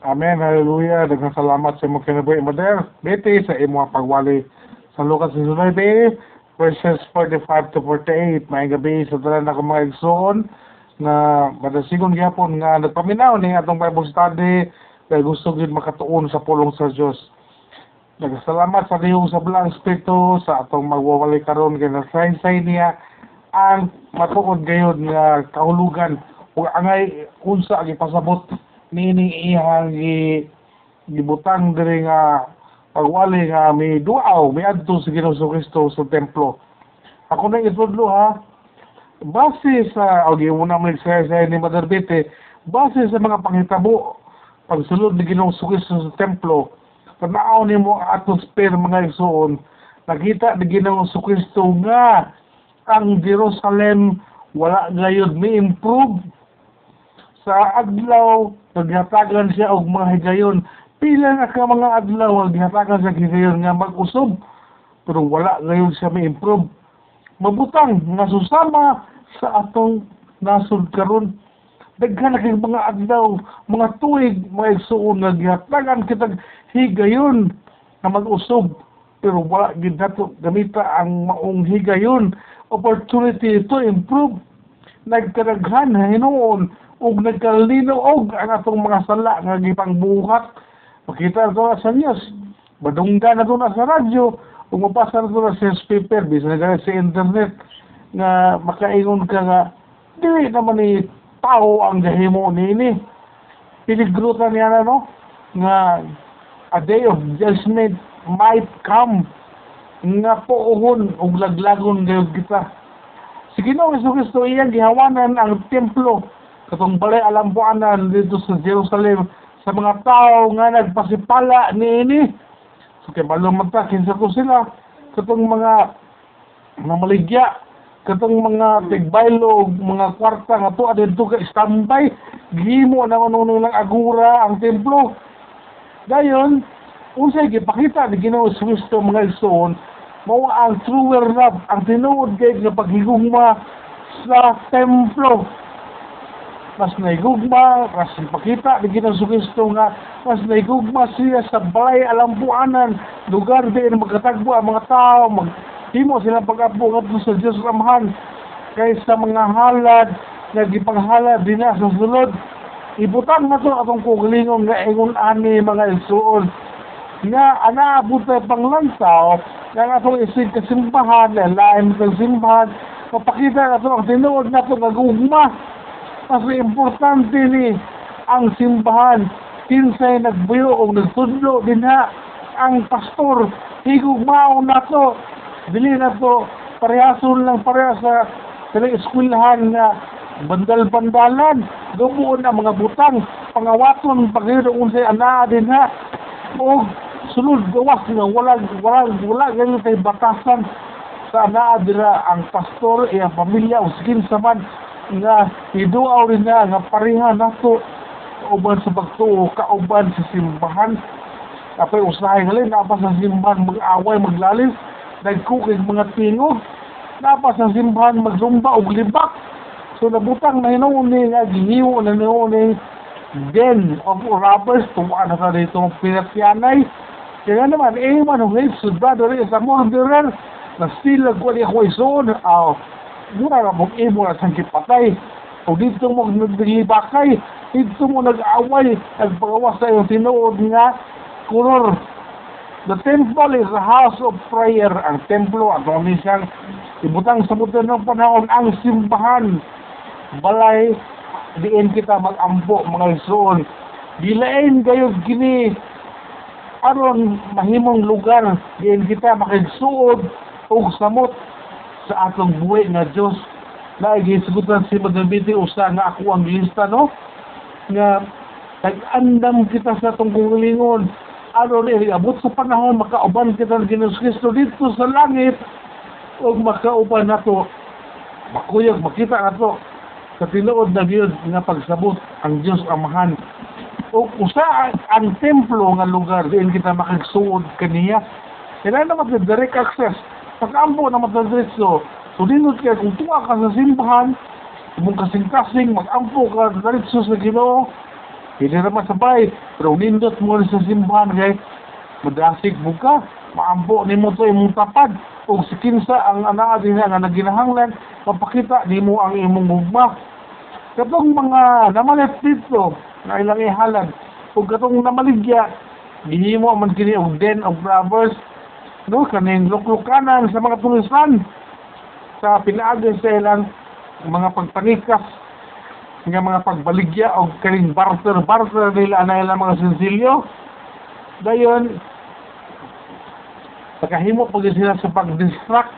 Amen, hallelujah. Daghang salamat sa imong kinabuhi, Mother. Bete sa imong pagwali sa Lucas 19, verses 45 to 48. May gabi sa talan ako mga igsoon na madasigon gyapon nga nagpaminaw ni atong Bible study kay gusto gid makatuon sa pulong sa Dios. Nagsalamat sa Diyos sa Blang Espiritu sa atong magwawali karon kay nasaysay niya ang matuod gayud nga kahulugan ug angay unsa gipasabot nining iyang gi gibutang diri nga pagwali nga may duaw may adto sa Ginoo Kristo sa templo. Ako na itudlo ha. Base sa o gi una mo sa ni Mother Bete, base sa mga panghitabo pagsulod ni Ginoo Kristo sa templo Tanaw ni mo atmosphere mga igsoon, nakita ni Ginoo Kristo nga ang Jerusalem wala gayud mi improve sa adlaw naghatagan siya og mga higayon. Pila na ka mga adlaw naghatagan sa higayon nga mag-usob pero wala gayud siya mi improve mabutang nga susama sa atong nasod karon. Daghan na mga adlaw mga tuig mga igsuon nga gihatagan kitag higayon na mag-usob pero wala gid nato gamita ang maong higayon. Opportunity to improve. Nagkaraghan hinuon ug nagkalino og ang atong mga sala nga gipangbuhat. Makita to sa news. Badungga na na sa radyo. Ug mapasa na na sa newspaper bisan na sa internet nga makaingon ka nga dili naman ni tao ang gahimo nini niya na no? Nga a day of judgment might come. Nga puuhon ug laglagon gayud kita. Si Ginoo Hesus Kristo iyang gihawanan ang templo katong balay alampuanan dito sa Jerusalem sa mga tao nga nagpasipala niini so kay balong magtakin sa ko sila? Katong mga namaligya katong mga tigbaylo mga kwarta nga to adto ka standby gihimo naman uno lang agura ang templo. Dayon unsay gipakita ni Ginoo Kristo mga igsoon mao ang truer love ang tinuod kay nga paghigugma sa templo mas naigugma mas ipakita ni Ginoo Kristo nga mas naigugma siya sa balay alampuanan lugar din magkatagbo ang mga tao. Mag himo sila pag-apo sa Dios Ramahan kaysa mga halad nga gipanghalad din sa sulod ibutang na to atong kugalingon nga ingon ani mga igsuon nga anaabot na panglantaw nga atong isig kasimbahan na lain ng simbahan mapakita na to ang tinuod na to nga mas importante ni ang simbahan. Kinsay nagbuyo o nagtudlo din ha ang pastor. Higugmao na to. Dili na to. Parehason lang pareha sa sa eskwelahan nga bandal-bandalan. Gumuon ang mga butang. Pangawaton paghido unsay anaa din ha o sulod gawas nga wala wala wala ganun kay batasan sa anaa dira ang pastor iyang pamilya o skin sa man nga iduaw rin na nga pareha nato kauban sa pagtuo kauban sa simbahan. Kapay usahay ngalin napa sa simbahan mag-away maglalis nagkukig mga tingog napa sa simbahan magsumba og libak. So nabutang na hinuon ni nga gihiwo na hinuon ni den of robbers tuwa na sa dito pinatyanay. Kaya naman eh man ang hate soldado rin sa mga direr na sila ko ni isuon aw mura na mong imo na sang kipatay o dito mo naglibakay dito mo nag-away nagpagawas sa iyong tinuod nga kulor The temple is a house of prayer. Ang templo, at ni siyang ibutang sa buto ng panahon, ang simbahan. Balay, diin kita mag-ampo, mga isuon. Gilain kayo gini, aron mahimong lugar, diin kita makigsuod o samot sa atong buhay nga Diyos. Naigisugutan si Madam Biti, usa nga ako ang lista, no? Nga, tag-andam kita sa itong kulingon ano ni abot sa panahon makauban kita ng Ginoos Kristo dito sa langit. O makauban nato makuyog makita nato sa tinuod na Dios nga pagsabot ang Dios amahan. O usa ang templo nga lugar diin kita makagsuod kaniya. Kaya naman sa direct access pag-ampo na matadiretso so dinot kaya kung tuwa ka sa simbahan mong kasing-kasing mag-ampo ka diretso sa Ginoo Hindi naman sabay. Pero nindot mo sa simbahan kay madasig mo ka. Maampo ni mo to imong tapad. O si kinsa ang anak din nga naginahanglan, mapakita ni mo ang imong gugma. Katong mga namalit dito, na ilang ihalad, o katong namaligya, gihimo man kini og den of robbers, no, kaning luklukanan sa mga tulisan, sa pinaagi sa ilang mga pagpanikas, nga mga pagbaligya o kaning barter-barter nila na ilang mga sensilyo. Dayon, pagkahimo pag sila sa pag-distract,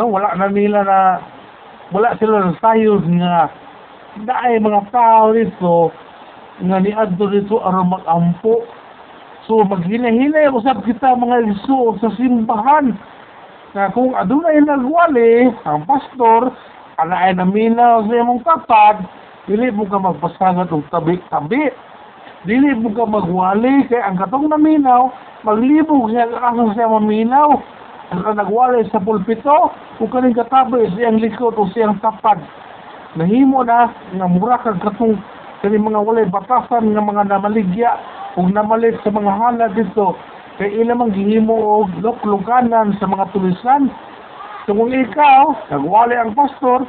no, wala na nila na, wala sila na sayod nga, daay mga tao dito, nga niadto dito aron mag-ampo. So maghinay-hinay usab kita mga iso sa simbahan. Na kung adunay nagwali, ang pastor, alaay na minaw sa imong tapad, dili mo ka magpasagat og tabi-tabi. Dili mo ka magwali kay ang katong naminaw, maglibog siya kaso siya maminaw. Ang nagwali sa pulpito, kung kaning katabi siyang likod o siyang tapad. Nahimo na nga mura kag katong kani mga walay batasan nga mga namaligya ug namalit sa mga hala dito. Kay ila man gihimo og luklukanan sa mga tulisan. Kung ikaw nagwali ang pastor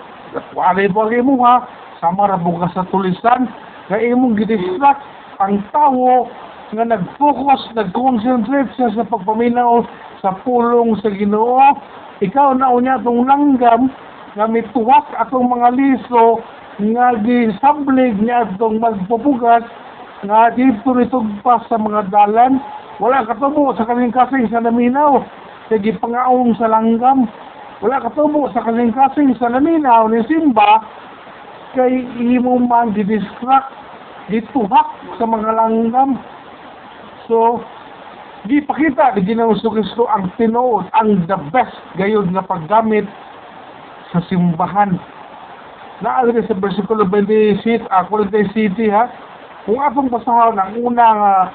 wali po ang imuha sama ra sa tulisan. Kay imong gidistract ang tawo nga nag-focus, nag-concentrate siya sa pagpaminaw sa pulong sa Ginoo. Ikaw na unya tong langgam nga mituwak atong mga liso nga gisablig niya atong magpupugas nga dito ritog pa sa mga dalan. Wala katubo sa kaning kasing sa naminaw kay gipangaong sa langgam. Wala katubo sa kaning kasing sa naminaw ni Simba. Kay imo man didistract dituhak sa mga langgam. So di pakita ni Ginoong Kristo ang tinuod ang the best gayud nga paggamit sa simbahan. Naagri sa versikulo 26, uh, 40 city ha, kung atong basahon ang unang uh,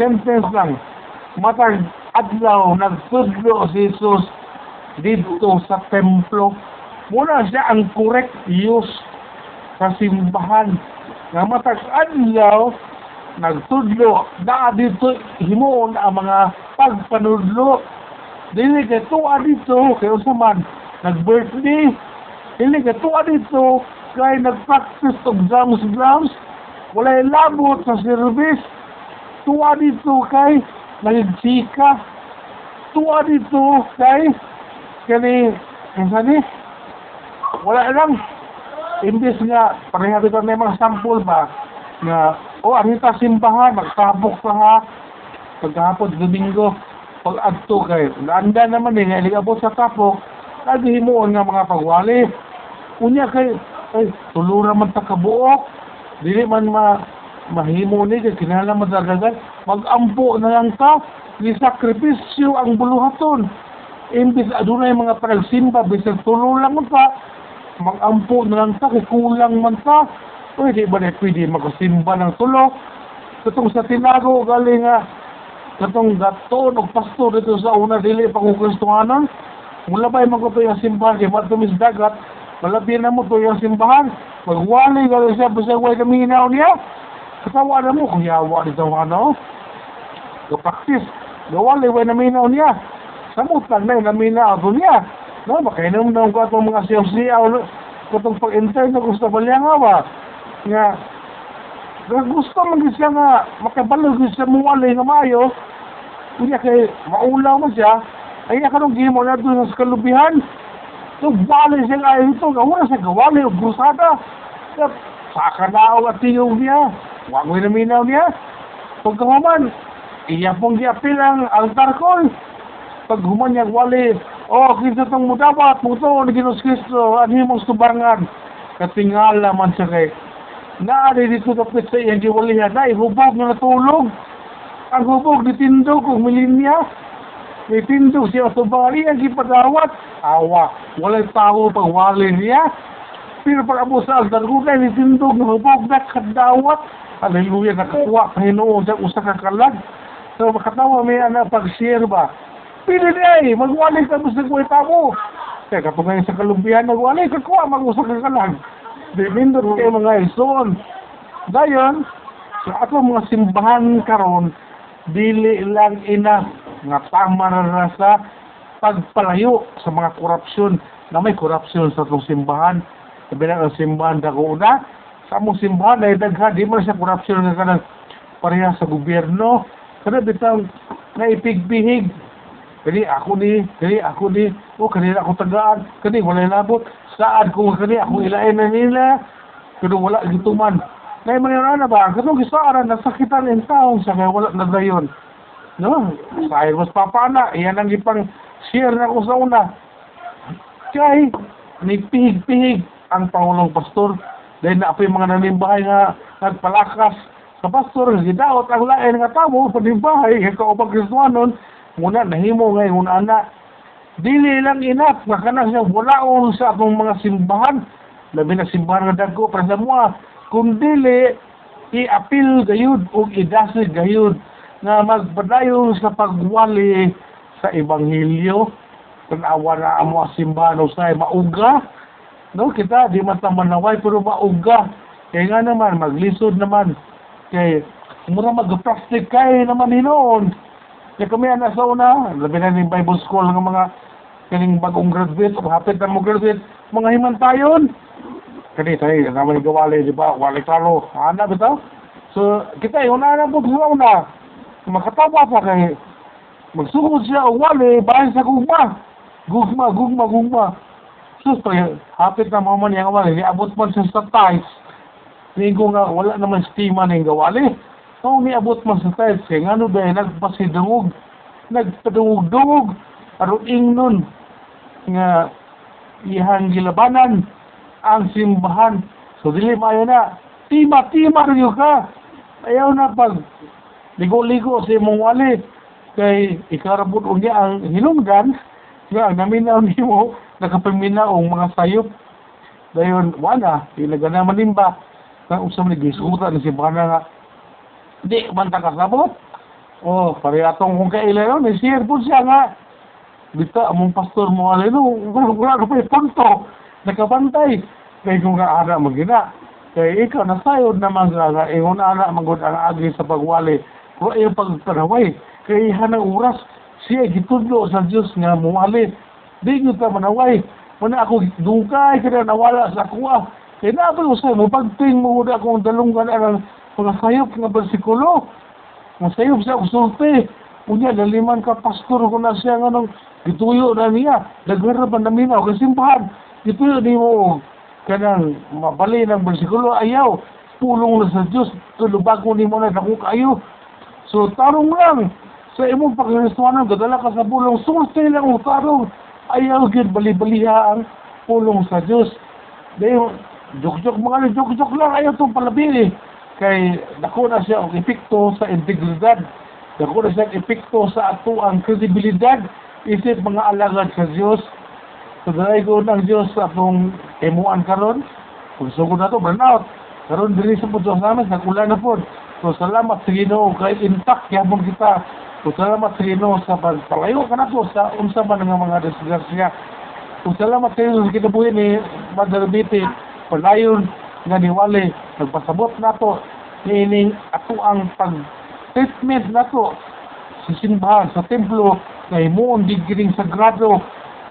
sentence lang, matag adlaw nagtudlo si Jesus dito sa templo. Muna siya ang correct use sa simbahan. Nga matag adlaw nagtudlo na dito himuon ang mga pagpanudlo. Dili kay tuwa dito kay usaman nag-birthday Hindi ka tuwa dito kay nag-practice og drums drums wala labot sa service. Tuwa dito kay nagchika tuwa dito kay kani ang sani wala lang. Imbes nga pareha dito may mga sample ba? Nga o oh, anita simbahan magtabok sa ha paghapon domingo pag adto kay landa naman eh nga iligabot sa tapok. Naghimuon nga mga pagwali. Unya kay ay tulura man ta kabuok dili man ma mahimo ni kay kinahanglan madagagan magampo na lang ka ni sakripisyo ang buluhaton. Imbis adunay mga panagsimba bisag tulo lang man ka magampo na lang ka kay kulang man ka. Pwede ba na pwede makasimba ng tulo? Katong sa tinago galing nga katong gaton og pastor dito sa una dili pa kung kristohanon mula ba yung magkuto yung simbahan kay matumis dagat malapit na mo to yung simbahan. Magwali ka siya basta way na minaw niya. Katawa na mo kung yawa dito ano kapraktis gawali way na minaw niya. Samutan na yung naminaw to niya. No makainom na ko itong mga siyaw-siyaw katong pag-intern na gusto ba niya nga ba? Nga gusto man siya nga makabalog siya muwali nga mayo kunya kay maulaw mo siya ay ka nung gimo na doon sa kalubihan so bali siya nga ito gawala sa gawali o brusada sa saka na at tingog niya. Wangoy na minaw niya. Pagkahuman iya pong giapil ang altar call pag human niya wali oh kinsa tong mudapat muto ni Ginos Cristo anhimong subangan katingala man siya kay naari dito kapit sa iyang giwalihan na ihubog na natulog. Ang hubog ni Tindog kung milinya may tindog siya sa bali ang gipadawat awa walay tao pag wali niya. Pero pag abo sa altar ko ni Tindog na hubog na kadawat hallelujah nakakuha Panginoon sa usa ka kalag. So makatawa may ana pag-share ba pili day magwali ka mo sa kwenta mo. Kaya kapag ngayon sa kalumbihan nagwali ka kuha mag-usa ka kalag. Depindot kay mga ison. Dayon, Sa ato mga simbahan karon dili lang ina nga tama na na sa pagpalayo sa mga korupsyon na may korupsyon sa atong simbahan. Sabi na ang simbahan dako una, sa among simbahan ay daghan di man siya korupsyon nga kanang pareha sa gobyerno. Kada bitang naipigbihig kani ako ni, kani ako ni, o kanina ako tagaan, kani wala labot, saan kung kani ako ilain na nila, kano wala gituman. Nay mga na ba, kano gisaaran nasakitan ang taong sa kaya wala na dayon. No, sa mas papana, yan ang ipang share na ko sa una. Kay, nipihig-pihig ang Pangulong Pastor. Dahil na apoy mga nanimbahay nga nagpalakas sa pastor, gidaot ang lain nga tamo, panimbahay, nga kaupag Kristuanon, muna nahimo ngayon ana. Dili lang inap, nga kana siya walaon sa atong mga simbahan, labi na simbahan nga dagko para sa mga, kung dili, i-apil gayud o idasig gayud nga magpadayon sa pagwali sa Ebanghelyo. Tanawa na ang mga simbahan usay mauga. No kita di man ta manaway pero mauga. Kaya nga naman maglisod naman. Kay mura mag-plastic kay naman hinoon kaya kami ana sa una labi na ni Bible School ng mga kaning bagong graduate o hapit na mo graduate mga himantayon. Kani tayo naman gawali di ba? Wali klaro. Ana bitaw so kita yun na po sa una makatawa pa kay magsugod siya o wali bahay sa gugma gugma gugma gugma sus pa hapit na mga man yung wali niabot man siya sa tiles Nigo nga wala naman stima ning gawali so niabot man sa tiles kaya nga no dahil nagpasidungog nagpadungog-dungog aron ingnon nga ihang gilabanan ang simbahan. So dili maayo na. Tima, tima rin ka. Ayaw na pag ligo-ligo sa imong wali. Kay ikarabot unya ang hinungdan nga ang naminaw nimo nakapaminaw ang mga sayop. Dayon wala, ilaga na manimba. Kang usam ni gisuta ni simbahan nga. Di man ta kasabot. Oh, pare atong kung kailan ni share po siya nga Bita, among pastor mo alay no, wala ka pa ipanto, nakabantay. Kaya kung ka ana magina, kaya ikaw nasayod naman ka, nga, ingon ana magod ang agi sa pagwali, yung pagpanaway, kaya hanang oras, siya gitudlo sa Diyos nga muwali. Di nyo ta manaway, wala ako dungkay, kaya nawala sa kuwa. Kaya naabay ko sa'yo, mapagting mo na akong dalunggan ang mga sayop nga bersikulo. Masayop siya kusulti. Unya, laliman ka pastor ko na siya nga nung gituyo na niya. Nagarapan na minaw kasi simbahan. Gituyo ni mo kanang mabali ng bersikulo. Ayaw, pulong na sa Diyos. Tulubag mo ni mo na dako kayo. So, tarong lang. Sa imong pagkristuanan, gadala ka sa pulong. Sulti lang ang tarong. Ayaw, gid bali-baliha ang pulong sa Diyos. Dahil, jok-jok mga jok-jok lang. Ayaw itong palabi. Kay, dako na siya ang epekto sa integridad. Dako na siya epekto sa ato ang kredibilidad. Isip mga alagad sa Diyos. So, dahil ko ng Diyos sa atong emuan karon. Kung sugod na to, burnout. Karon diri sa puso namin, nagula na po. So, salamat sa Ginoo kay intact yapon kita. So, salamat sa Ginoo sa pagpalayo ka na to sa unsa man nga mga disgrasya. So, salamat kayo sa kinabuhi ni Mother Biti. Palayon nga niwali. Nagpasabot na to. Niining ato ang pag-treatment na to sa simbahan, sa templo, na himuon digiring sagrado,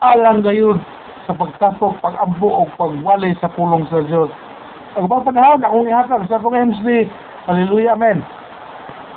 alang gayon sa pagtapok, pag-ambo o pagwali sa pulong sa Diyos. Ang mga panahon, akong ihatag sa akong MC. Hallelujah, Amen.